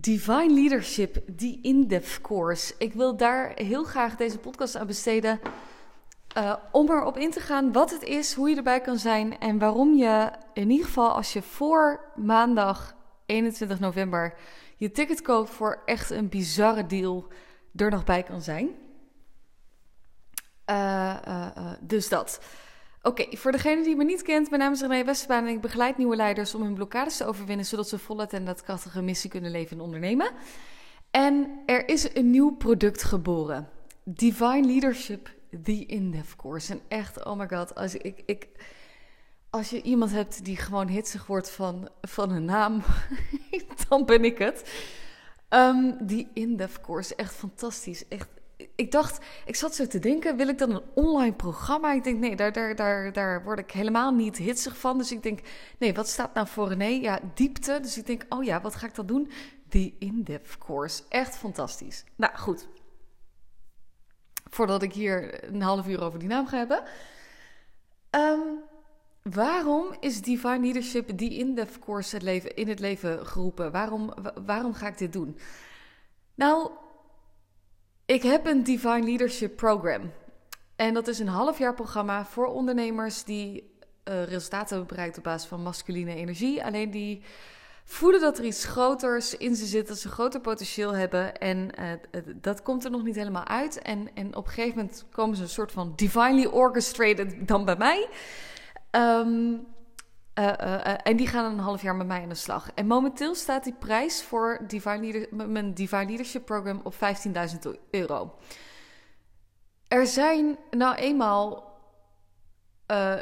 Divine Leadership, die in-depth course. Ik wil daar heel graag deze podcast aan besteden. Uh, om erop in te gaan wat het is, hoe je erbij kan zijn en waarom je in ieder geval als je voor maandag 21 november je ticket koopt voor echt een bizarre deal er nog bij kan zijn. Uh, uh, dus dat. Oké, voor degene die me niet kent, mijn naam is René Westerbaan en ik begeleid nieuwe leiders om hun blokkades te overwinnen, zodat ze voluit en daadkrachtige missie kunnen leven en ondernemen. En er is een nieuw product geboren. Divine Leadership, The In-Depth Course. En echt, oh my god, als, ik, ik, als je iemand hebt die gewoon hitsig wordt van, van een naam, dan ben ik het. Um, die In-Depth Course, echt fantastisch. Echt ik dacht, ik zat zo te denken, wil ik dan een online programma? Ik denk, nee, daar, daar, daar, daar word ik helemaal niet hitsig van. Dus ik denk, nee, wat staat nou voor René? Ja, diepte. Dus ik denk, oh ja, wat ga ik dan doen? Die in-depth course. Echt fantastisch. Nou, goed. Voordat ik hier een half uur over die naam ga hebben. Um, waarom is Divine Leadership die in-depth course het leven, in het leven geroepen? Waarom, waarom ga ik dit doen? Nou, ik heb een Divine Leadership Program. En dat is een half jaar programma voor ondernemers die uh, resultaten hebben bereikt op basis van masculine energie. Alleen die voelen dat er iets groters in ze zit, dat ze groter potentieel hebben. En uh, dat komt er nog niet helemaal uit. En, en op een gegeven moment komen ze een soort van divinely orchestrated dan bij mij. Um, uh, uh, en die gaan een half jaar met mij aan de slag. En momenteel staat die prijs voor Divine mijn Divine Leadership Program op 15.000 euro. Er zijn nou eenmaal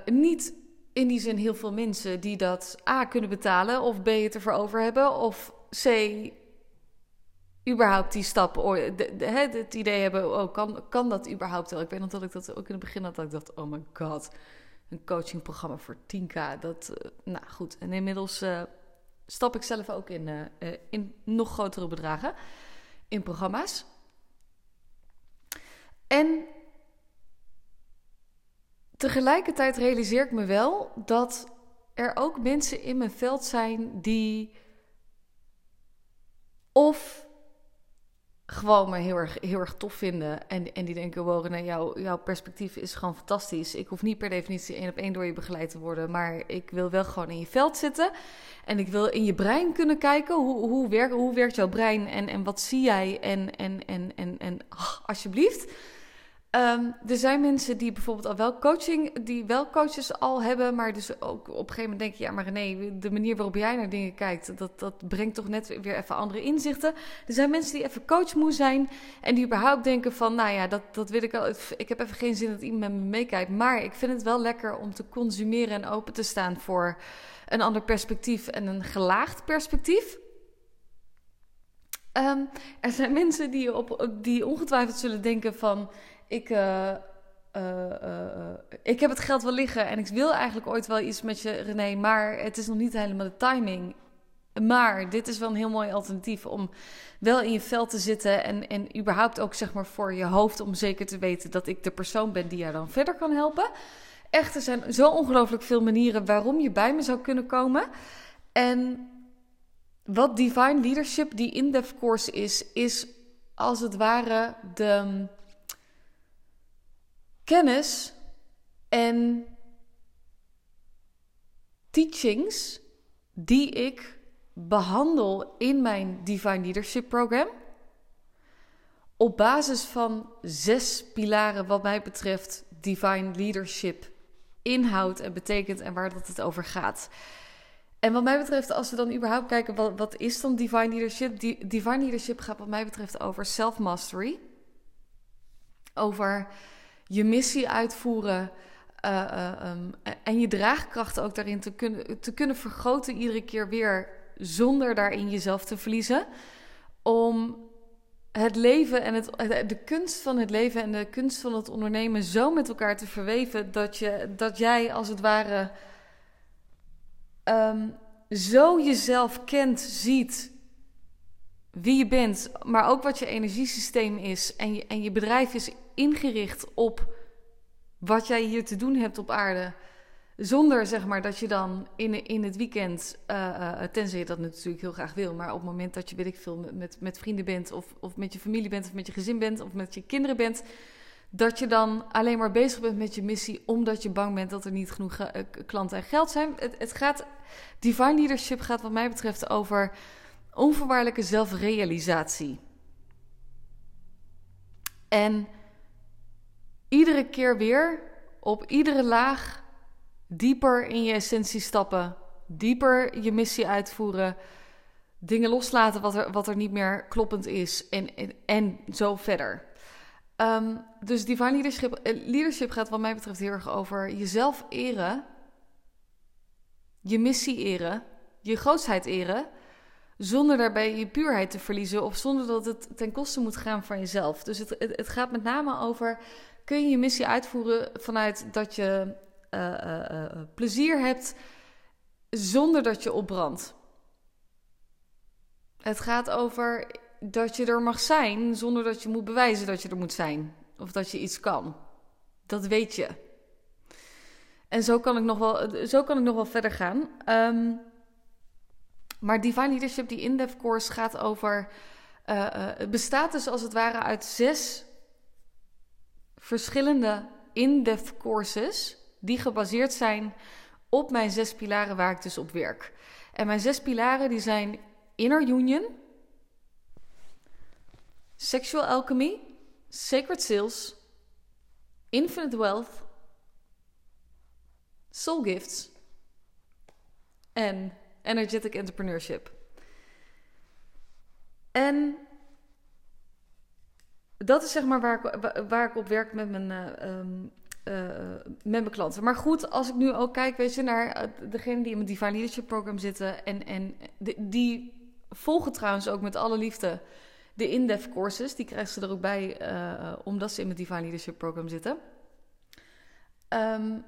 niet in die zin heel veel mensen die dat A kunnen betalen, of B het ervoor over hebben, of C überhaupt die stap, het idee hebben, oh, kan, kan dat überhaupt wel? Ik weet nog dat ik dat ook in het begin had, dat ik dacht, oh my god een coachingprogramma voor 10k. Dat, uh, nou goed. En inmiddels uh, stap ik zelf ook in, uh, in nog grotere bedragen in programma's. En tegelijkertijd realiseer ik me wel dat er ook mensen in mijn veld zijn die of gewoon me heel erg, heel erg tof vinden. En, en die denken, wow jouw, jouw perspectief is gewoon fantastisch. Ik hoef niet per definitie één op één door je begeleid te worden. Maar ik wil wel gewoon in je veld zitten. En ik wil in je brein kunnen kijken. Hoe, hoe, werkt, hoe werkt jouw brein? En, en wat zie jij? En, en, en, en, en alsjeblieft Um, er zijn mensen die bijvoorbeeld al wel coaching, die wel coaches al hebben, maar dus ook op een gegeven moment denk je, ja, maar nee, de manier waarop jij naar dingen kijkt, dat, dat brengt toch net weer even andere inzichten. Er zijn mensen die even coachmoe zijn en die überhaupt denken van, nou ja, dat, dat wil ik al, ik heb even geen zin dat iemand met me meekijkt, maar ik vind het wel lekker om te consumeren en open te staan voor een ander perspectief en een gelaagd perspectief. Um, er zijn mensen die, op, die ongetwijfeld zullen denken van ik, uh, uh, ik heb het geld wel liggen en ik wil eigenlijk ooit wel iets met je, René, maar het is nog niet helemaal de timing. Maar dit is wel een heel mooi alternatief om wel in je veld te zitten en, en überhaupt ook zeg maar voor je hoofd om zeker te weten dat ik de persoon ben die jou dan verder kan helpen. Echt, er zijn zo ongelooflijk veel manieren waarom je bij me zou kunnen komen. En wat Divine Leadership, die in-depth course is, is als het ware de kennis en teachings die ik behandel in mijn Divine Leadership Program. Op basis van zes pilaren, wat mij betreft, Divine Leadership inhoudt en betekent en waar dat het over gaat. En wat mij betreft, als we dan überhaupt kijken, wat, wat is dan Divine Leadership? Divine Leadership gaat wat mij betreft over self-mastery. Over je missie uitvoeren. Uh, uh, um, en je draagkracht ook daarin te kunnen, te kunnen vergroten iedere keer weer zonder daarin jezelf te verliezen. Om het leven en het, de kunst van het leven en de kunst van het ondernemen zo met elkaar te verweven dat, je, dat jij als het ware um, zo jezelf kent, ziet, wie je bent, maar ook wat je energiesysteem is en je, en je bedrijf is ingericht op wat jij hier te doen hebt op aarde. Zonder zeg maar dat je dan in, in het weekend, uh, tenzij je dat natuurlijk heel graag wil, maar op het moment dat je, weet ik veel, met, met vrienden bent, of, of met je familie bent, of met je gezin bent, of met je kinderen bent, dat je dan alleen maar bezig bent met je missie omdat je bang bent dat er niet genoeg klanten en geld zijn. Het, het gaat, divine leadership gaat wat mij betreft over onvoorwaardelijke zelfrealisatie. En iedere keer weer op iedere laag dieper in je essentie stappen, dieper je missie uitvoeren, dingen loslaten wat er, wat er niet meer kloppend is en, en, en zo verder. Um, dus divine leadership, eh, leadership gaat wat mij betreft heel erg over jezelf eren, je missie eren, je grootheid eren, zonder daarbij je puurheid te verliezen of zonder dat het ten koste moet gaan van jezelf. Dus het, het gaat met name over, kun je je missie uitvoeren vanuit dat je uh, uh, plezier hebt zonder dat je opbrandt. Het gaat over dat je er mag zijn zonder dat je moet bewijzen dat je er moet zijn. Of dat je iets kan. Dat weet je. En zo kan ik nog wel, zo kan ik nog wel verder gaan. Um, maar Divine Leadership, die in-depth course, gaat over. Bestaat dus als het ware uit zes verschillende in-depth courses die gebaseerd zijn op mijn zes pilaren waar ik dus op werk. En mijn zes pilaren die zijn Inner Union, Sexual Alchemy, Sacred Sales, Infinite Wealth, Soul Gifts en Energetic Entrepreneurship. En dat is zeg maar waar ik, waar ik op werk met mijn, uh, met mijn klanten. Maar goed, als ik nu ook kijk, weet je, naar eh, degene die in mijn Divine Leadership Program zitten. En, en die volgen trouwens ook met alle liefde de in-depth courses. Die krijgen ze er ook bij, omdat ze in mijn Divine Leadership Program zitten. Um,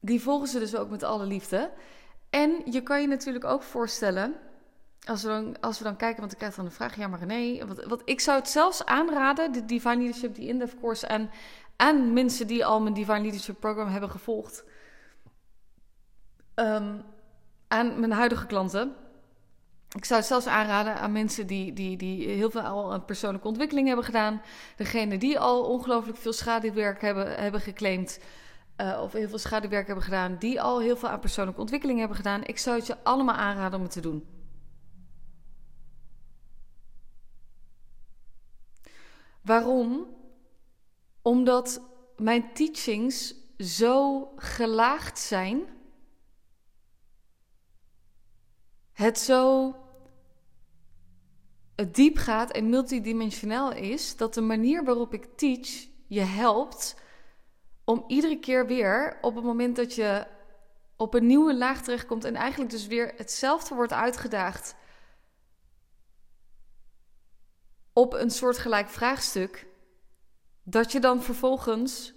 die volgen ze dus ook met alle liefde. En je kan je natuurlijk ook voorstellen, als we dan, als we dan kijken, want ik krijg dan de vraag, ja maar wat, wat, ik zou het zelfs aanraden, de Divine Leadership, die in-depth course, aan, aan mensen die al mijn Divine Leadership program hebben gevolgd, um, aan mijn huidige klanten. Ik zou het zelfs aanraden aan mensen die, die, die heel veel al een persoonlijke ontwikkeling hebben gedaan. Degene die al ongelooflijk veel schaduwwerk hebben, hebben geclaimd. Uh, of heel veel schaduwwerk hebben gedaan. Die al heel veel aan persoonlijke ontwikkeling hebben gedaan. Ik zou het je allemaal aanraden om het te doen. Waarom? Omdat mijn teachings zo gelaagd zijn. Het zo diep gaat en multidimensionaal is dat de manier waarop ik teach je helpt om iedere keer weer op het moment dat je op een nieuwe laag terechtkomt en eigenlijk dus weer hetzelfde wordt uitgedaagd op een soortgelijk vraagstuk, dat je dan vervolgens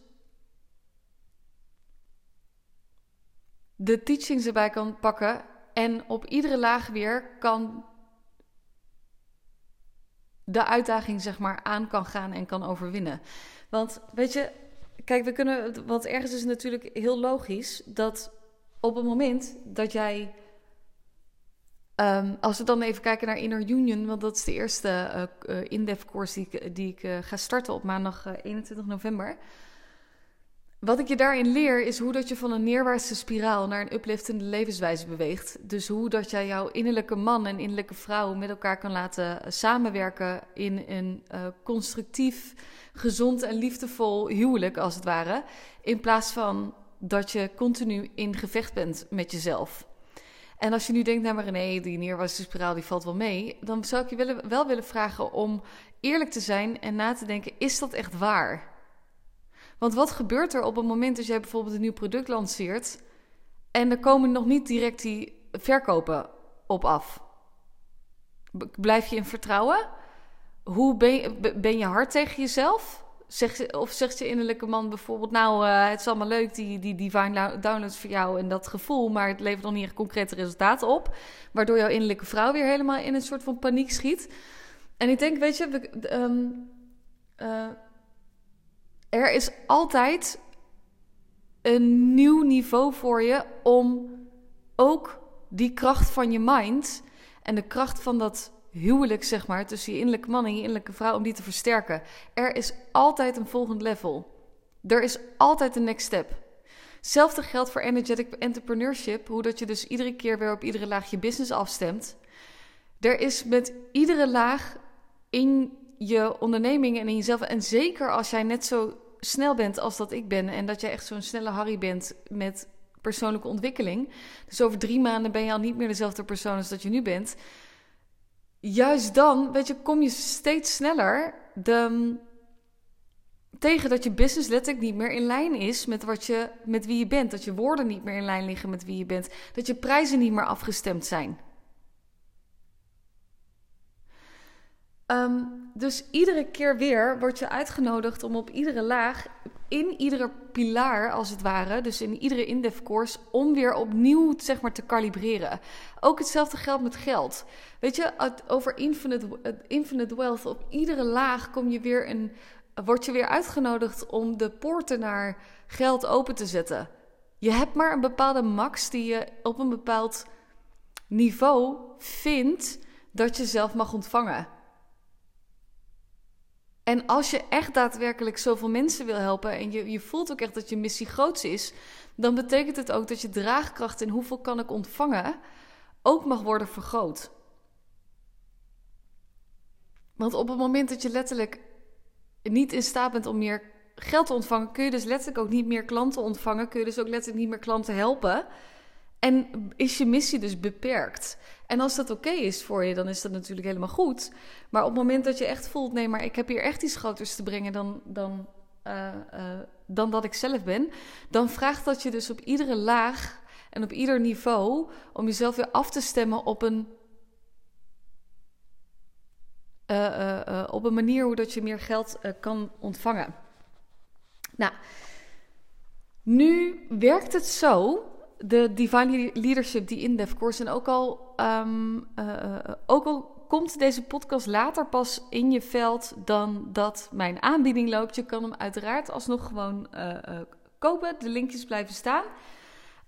de teachings erbij kan pakken en op iedere laag weer kan de uitdaging zeg maar aan kan gaan en kan overwinnen. Want weet je, kijk, we kunnen, wat ergens is natuurlijk heel logisch dat op het moment dat jij, um, als we dan even kijken naar Inner Union, want dat is de eerste uh, in-depth course die ik, die ik uh, ga starten op maandag 21 november. Wat ik je daarin leer is hoe dat je van een neerwaartse spiraal naar een upliftende levenswijze beweegt. Dus hoe dat jij jouw innerlijke man en innerlijke vrouw met elkaar kan laten samenwerken in een constructief, gezond en liefdevol huwelijk, als het ware. In plaats van dat je continu in gevecht bent met jezelf. En als je nu denkt, nou maar nee, die neerwaartse spiraal die valt wel mee. Dan zou ik je wel, wel willen vragen om eerlijk te zijn en na te denken, is dat echt waar? Want wat gebeurt er op het moment dat jij bijvoorbeeld een nieuw product lanceert en er komen nog niet direct die verkopen op af? Blijf je in vertrouwen? Hoe ben ben je hard tegen jezelf? Zeg, of zegt je innerlijke man bijvoorbeeld: Nou, uh, het is allemaal leuk, die, die divine downloads voor jou en dat gevoel, maar het levert nog niet echt concrete resultaten op. Waardoor jouw innerlijke vrouw weer helemaal in een soort van paniek schiet. En ik denk, weet je, we, um, uh, er is altijd een nieuw niveau voor je om ook die kracht van je mind en de kracht van dat huwelijk, zeg maar, tussen je innerlijke man en je innerlijke vrouw, om die te versterken. Er is altijd een volgend level. Er is altijd een next step. Hetzelfde geldt voor energetic entrepreneurship, hoe dat je dus iedere keer weer op iedere laag je business afstemt. Er is met iedere laag in je onderneming en in jezelf, en zeker als jij net zo snel bent als dat ik ben, en dat jij echt zo'n snelle Harry bent met persoonlijke ontwikkeling. Dus over drie maanden ben je al niet meer dezelfde persoon als dat je nu bent. Juist dan, weet je, kom je steeds sneller tegen dat je business letterlijk niet meer in lijn is met, wat je, met wie je bent. Dat je woorden niet meer in lijn liggen met wie je bent. Dat je prijzen niet meer afgestemd zijn. Ehm, dus iedere keer weer word je uitgenodigd om op iedere laag, in iedere pilaar als het ware, dus in iedere indefcourse, om weer opnieuw zeg maar, te kalibreren. Ook hetzelfde geldt met geld. Weet je, over infinite, infinite wealth, op iedere laag kom je weer een, word je weer uitgenodigd om de poorten naar geld open te zetten. Je hebt maar een bepaalde max die je op een bepaald niveau vindt dat je zelf mag ontvangen. En als je echt daadwerkelijk zoveel mensen wil helpen en je, je voelt ook echt dat je missie groots is, dan betekent het ook dat je draagkracht in hoeveel kan ik ontvangen ook mag worden vergroot. Want op het moment dat je letterlijk niet in staat bent om meer geld te ontvangen, kun je dus letterlijk ook niet meer klanten ontvangen, kun je dus ook letterlijk niet meer klanten helpen. En is je missie dus beperkt? En als dat oké is voor je, dan is dat natuurlijk helemaal goed. Maar op het moment dat je echt voelt, nee, maar ik heb hier echt iets groters te brengen dan, dan, uh, uh, dan dat ik zelf ben, dan vraagt dat je dus op iedere laag en op ieder niveau om jezelf weer af te stemmen op een, uh, op een manier hoe dat je meer geld kan ontvangen. Nou, nu werkt het zo de Divine Leadership, die in course. En ook al, um, uh, ook al komt deze podcast later pas in je veld dan dat mijn aanbieding loopt. Je kan hem uiteraard alsnog gewoon uh, kopen. De linkjes blijven staan.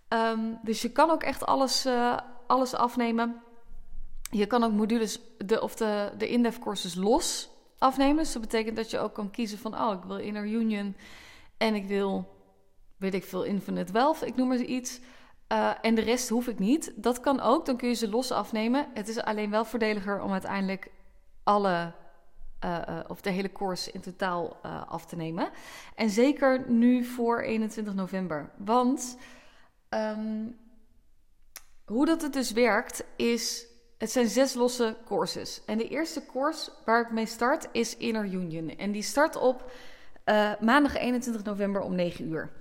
Um, dus je kan ook echt alles, alles afnemen. Je kan ook modules de, of de, de in courses los afnemen. Dus dat betekent dat je ook kan kiezen van... oh, ik wil Inner Union en ik wil, weet ik veel, Infinite Wealth. Ik noem maar iets... Uh, en de rest hoef ik niet. Dat kan ook, dan kun je ze los afnemen. Het is alleen wel voordeliger om uiteindelijk alle, uh, uh, of de hele course in totaal af te nemen. En zeker nu voor 21 november. Want um, hoe dat het dus werkt is, het zijn zes losse courses. En de eerste course waar ik mee start is Inner Union. En die start op maandag 21 november om 9 uur.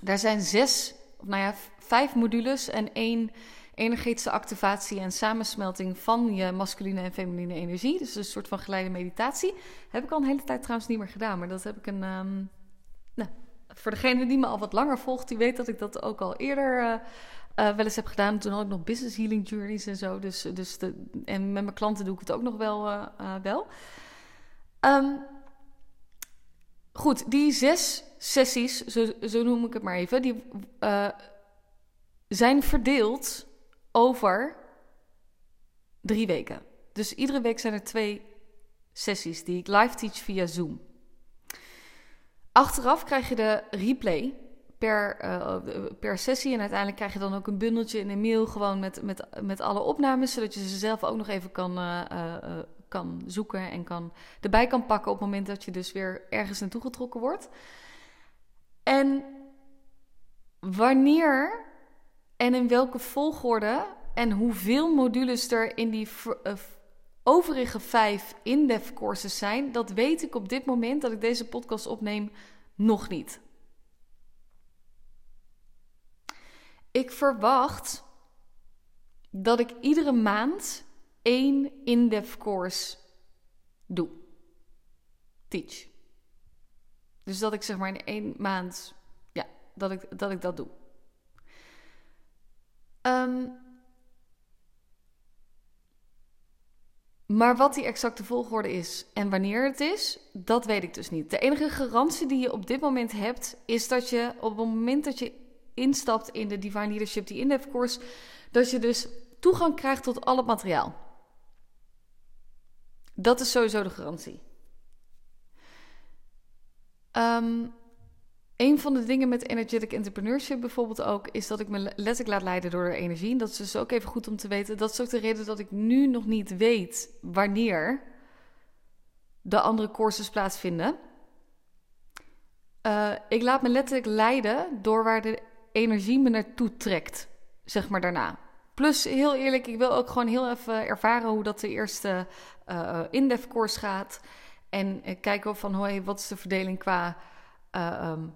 Daar zijn zes nou ja, vijf modules en één energetische activatie en samensmelting van je masculine en feminine energie. Dus een soort van geleide meditatie. Heb ik al een hele tijd trouwens niet meer gedaan, maar dat heb ik een. Um, nou, voor degene die me al wat langer volgt, die weet dat ik dat ook al eerder uh, uh, wel eens heb gedaan. Toen had ik nog business healing journeys en zo. Dus, dus de, en met mijn klanten doe ik het ook nog wel. Uh, wel. Um, goed, die zes sessies, zo, noem ik het maar even, die uh, zijn verdeeld over drie weken. Dus iedere week zijn er twee sessies die ik live teach via Zoom. Achteraf krijg je de replay per, uh, per sessie. En uiteindelijk krijg je dan ook een bundeltje in een mail gewoon met, met, met alle opnames. Zodat je ze zelf ook nog even kan, uh, kan zoeken en kan, erbij kan pakken op het moment dat je dus weer ergens naartoe getrokken wordt. En wanneer en in welke volgorde en hoeveel modules er in die uh, overige vijf in-depth courses zijn, dat weet ik op dit moment dat ik deze podcast opneem nog niet. Ik verwacht dat ik iedere maand één in-depth course doe. Teach. Dus dat ik zeg maar in één maand, ja, dat ik dat, ik dat doe. Um, Maar wat die exacte volgorde is en wanneer het is, dat weet ik dus niet. De enige garantie die je op dit moment hebt, is dat je op het moment dat je instapt in de Divine Leadership, die in course, dat je dus toegang krijgt tot al het materiaal. Dat is sowieso de garantie. Um, een van de dingen met energetic entrepreneurship bijvoorbeeld ook, is dat ik me letterlijk laat leiden door de energie. En dat is dus ook even goed om te weten. Dat is ook de reden dat ik nu nog niet weet wanneer de andere courses plaatsvinden. Uh, ik laat me letterlijk leiden door waar de energie me naartoe trekt, zeg maar daarna. Plus, heel eerlijk, ik wil ook gewoon heel even ervaren hoe dat de eerste uh, in-depth course gaat. En uh, kijken van, hoi, wat is de verdeling qua um,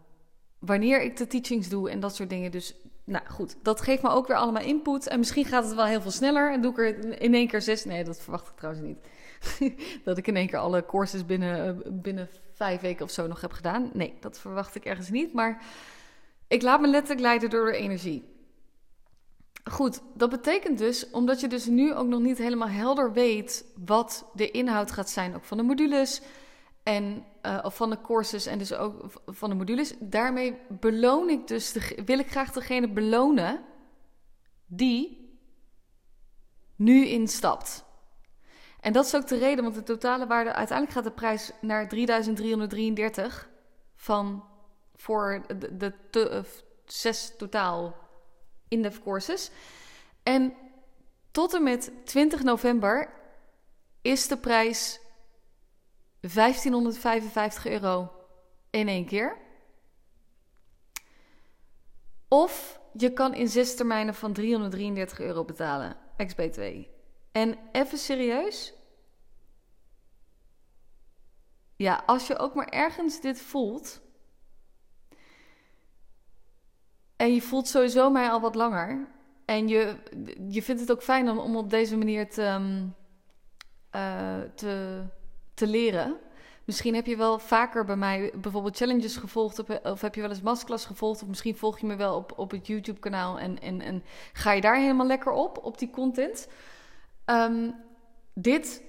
wanneer ik de teachings doe en dat soort dingen. Dus nou goed, dat geeft me ook weer allemaal input. En misschien gaat het wel heel veel sneller en doe ik er in één keer zes. Nee, dat verwacht ik trouwens niet. dat ik in één keer alle courses binnen, binnen vijf weken of zo nog heb gedaan. Nee, dat verwacht ik ergens niet. Maar ik laat me letterlijk leiden door de energie. Goed, dat betekent dus, omdat je dus nu ook nog niet helemaal helder weet wat de inhoud gaat zijn, ook van de modules en uh, of van de courses en dus ook van de modules. Daarmee beloon ik dus, wil ik graag degene belonen die nu instapt. En dat is ook de reden, want de totale waarde, uiteindelijk gaat de prijs naar 3333 van voor de, uh, zes totaal in-depth courses. En tot en met 20 november is de prijs 1555 euro in één keer. Of je kan in zes termijnen van 333 euro betalen, ex-BTW. En even serieus. Ja, als je ook maar ergens dit voelt. En je voelt sowieso mij al wat langer. En je, je vindt het ook fijn om, om op deze manier te, uh, te te leren. Misschien heb je wel vaker bij mij bijvoorbeeld challenges gevolgd of heb je wel eens masterclass gevolgd of misschien volg je me wel op, op het YouTube kanaal en, en, en ga je daar helemaal lekker op, op die content. Um, dit,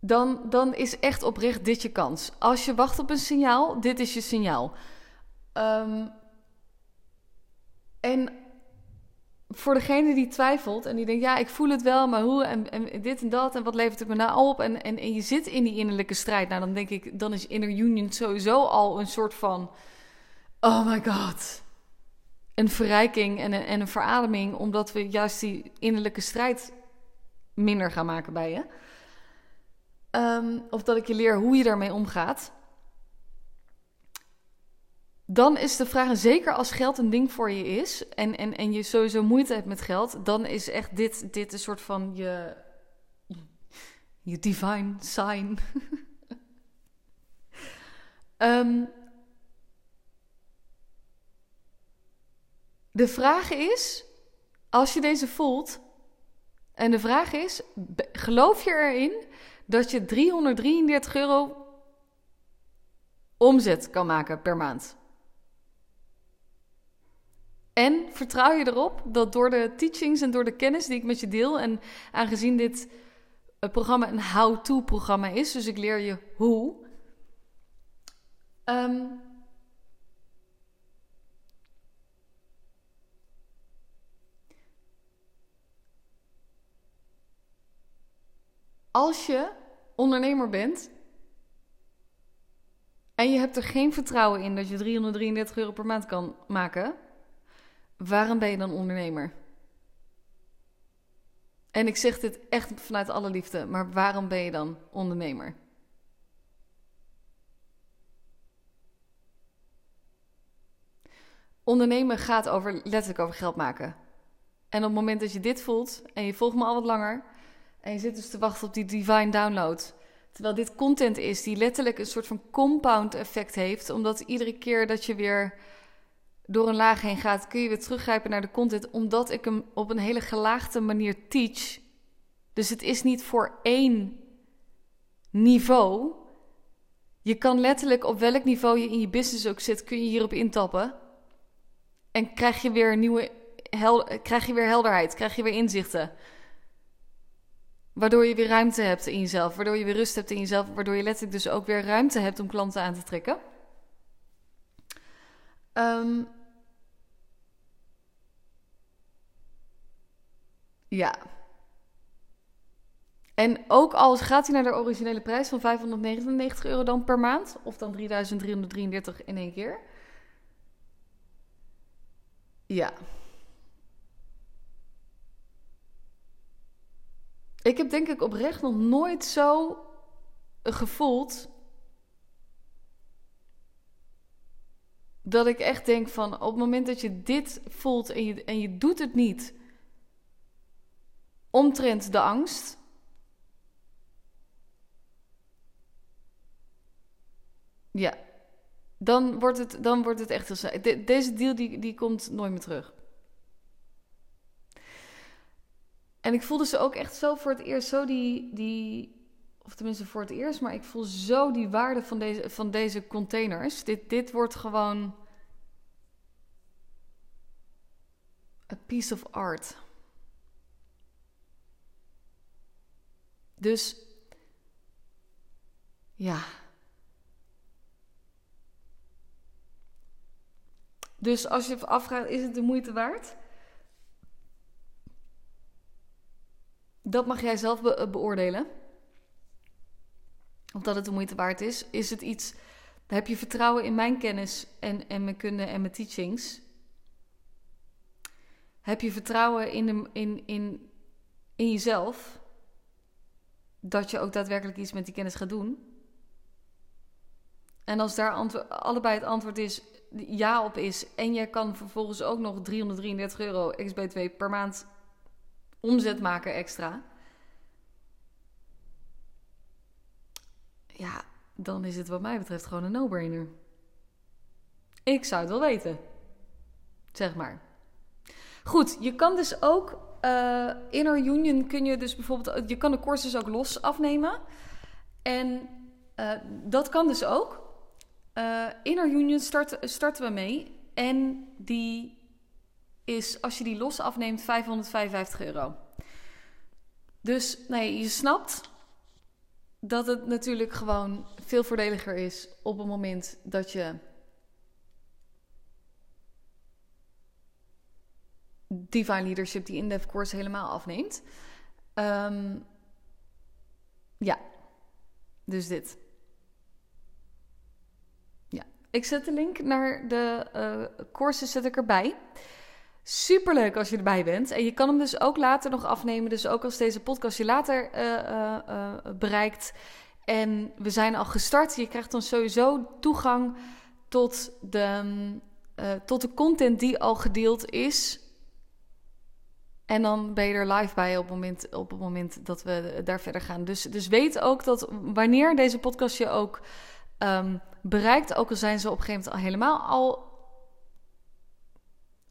dan, dan is echt oprecht dit je kans. Als je wacht op een signaal, dit is je signaal. Um, en voor degene die twijfelt en die denkt, ja, ik voel het wel, maar hoe en, dit en dat en wat levert het me nou op? En, en, en je zit in die innerlijke strijd. Nou, dan denk ik, dan is Inner Union sowieso al een soort van, oh my god, een verrijking en een, en een verademing, omdat we juist die innerlijke strijd minder gaan maken bij je. Um, of dat ik je leer hoe je daarmee omgaat dan is de vraag, zeker als geld een ding voor je is en, en, en je sowieso moeite hebt met geld, dan is echt dit, dit een soort van je, je divine sign. um, de vraag is, als je deze voelt, en de vraag is, geloof je erin dat je 333 euro omzet kan maken per maand? En vertrouw je erop dat door de teachings en door de kennis die ik met je deel, en aangezien dit programma een how-to-programma is, dus ik leer je hoe. Um, als je ondernemer bent en je hebt er geen vertrouwen in dat je 333 euro per maand kan maken waarom ben je dan ondernemer? En ik zeg dit echt vanuit alle liefde, maar waarom ben je dan ondernemer? Ondernemen gaat over, letterlijk over geld maken. En op het moment dat je dit voelt en je volgt me al wat langer en je zit dus te wachten op die divine download, terwijl dit content is die letterlijk een soort van compound effect heeft, omdat iedere keer dat je weer door een laag heen gaat, kun je weer teruggrijpen naar de content, omdat ik hem op een hele gelaagde manier teach. Dus het is niet voor één niveau. Je kan letterlijk op welk niveau je in je business ook zit, kun je hierop intappen. En krijg je weer nieuwe hel krijg je weer helderheid, krijg je weer inzichten. Waardoor je weer ruimte hebt in jezelf, waardoor je weer rust hebt in jezelf, waardoor je letterlijk dus ook weer ruimte hebt om klanten aan te trekken. Um, ja. En ook al gaat hij naar de originele prijs van 599 euro dan per maand, of dan 3333 in één keer. Ja. Ik heb denk ik oprecht nog nooit zo gevoeld dat ik echt denk van op het moment dat je dit voelt en je, en je doet het niet omtrent de angst. Ja, dan wordt het, dan wordt het echt heel De, deze deal die, die komt nooit meer terug. En ik voelde ze ook echt zo voor het eerst, zo die, die, of tenminste voor het eerst, maar ik voel zo die waarde van deze, van deze containers. Dit, dit wordt gewoon a piece of art. Dus ja. Dus als je afvraagt, is het de moeite waard? Dat mag jij zelf beoordelen. Of dat het de moeite waard is. Is het iets. Heb je vertrouwen in mijn kennis en, en mijn kunde en mijn teachings? Heb je vertrouwen in, de, in, in, in jezelf? Dat je ook daadwerkelijk iets met die kennis gaat doen? En als daar allebei het antwoord is ja op is. En je kan vervolgens ook nog 333 euro XB2 per maand omzet maken extra. Ja, dan is het wat mij betreft gewoon een no-brainer. Ik zou het wel weten. Zeg maar. Goed, je kan dus ook uh, Inner Union kun je dus bijvoorbeeld, je kan de courses ook los afnemen. En uh, dat kan dus ook. Uh, Inner Union start, starten we mee. En die is, als je die los afneemt, 555 euro. Dus nee, je snapt dat het natuurlijk gewoon veel voordeliger is op het moment dat je Divine Leadership, die in-depth course, helemaal afneemt. Um, ja, dus dit. Ja, ik zet de link naar de uh, courses zet ik erbij. Superleuk als je erbij bent. En je kan hem dus ook later nog afnemen. Dus ook als deze podcast je later uh, uh, bereikt. En we zijn al gestart. Je krijgt dan sowieso toegang tot de, tot de content die al gedeeld is. En dan ben je er live bij op het moment, op het moment dat we daar verder gaan. Dus, dus weet ook dat wanneer deze podcast je ook um, bereikt, ook al zijn ze op een gegeven moment al helemaal al.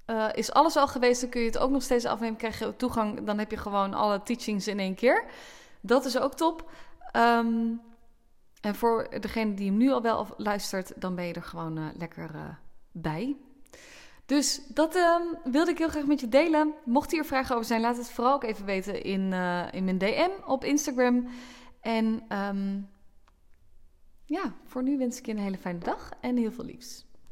Uh, is alles al geweest, dan kun je het ook nog steeds afnemen. Krijg je toegang, dan heb je gewoon alle teachings in één keer. Dat is ook top. Um, en voor degene die hem nu al wel luistert, dan ben je er gewoon uh, lekker uh, bij. Dus dat um, wilde ik heel graag met je delen. Mocht hier vragen over zijn, laat het vooral ook even weten in, uh, in mijn DM op Instagram. En um, ja, voor nu wens ik je een hele fijne dag en heel veel liefs.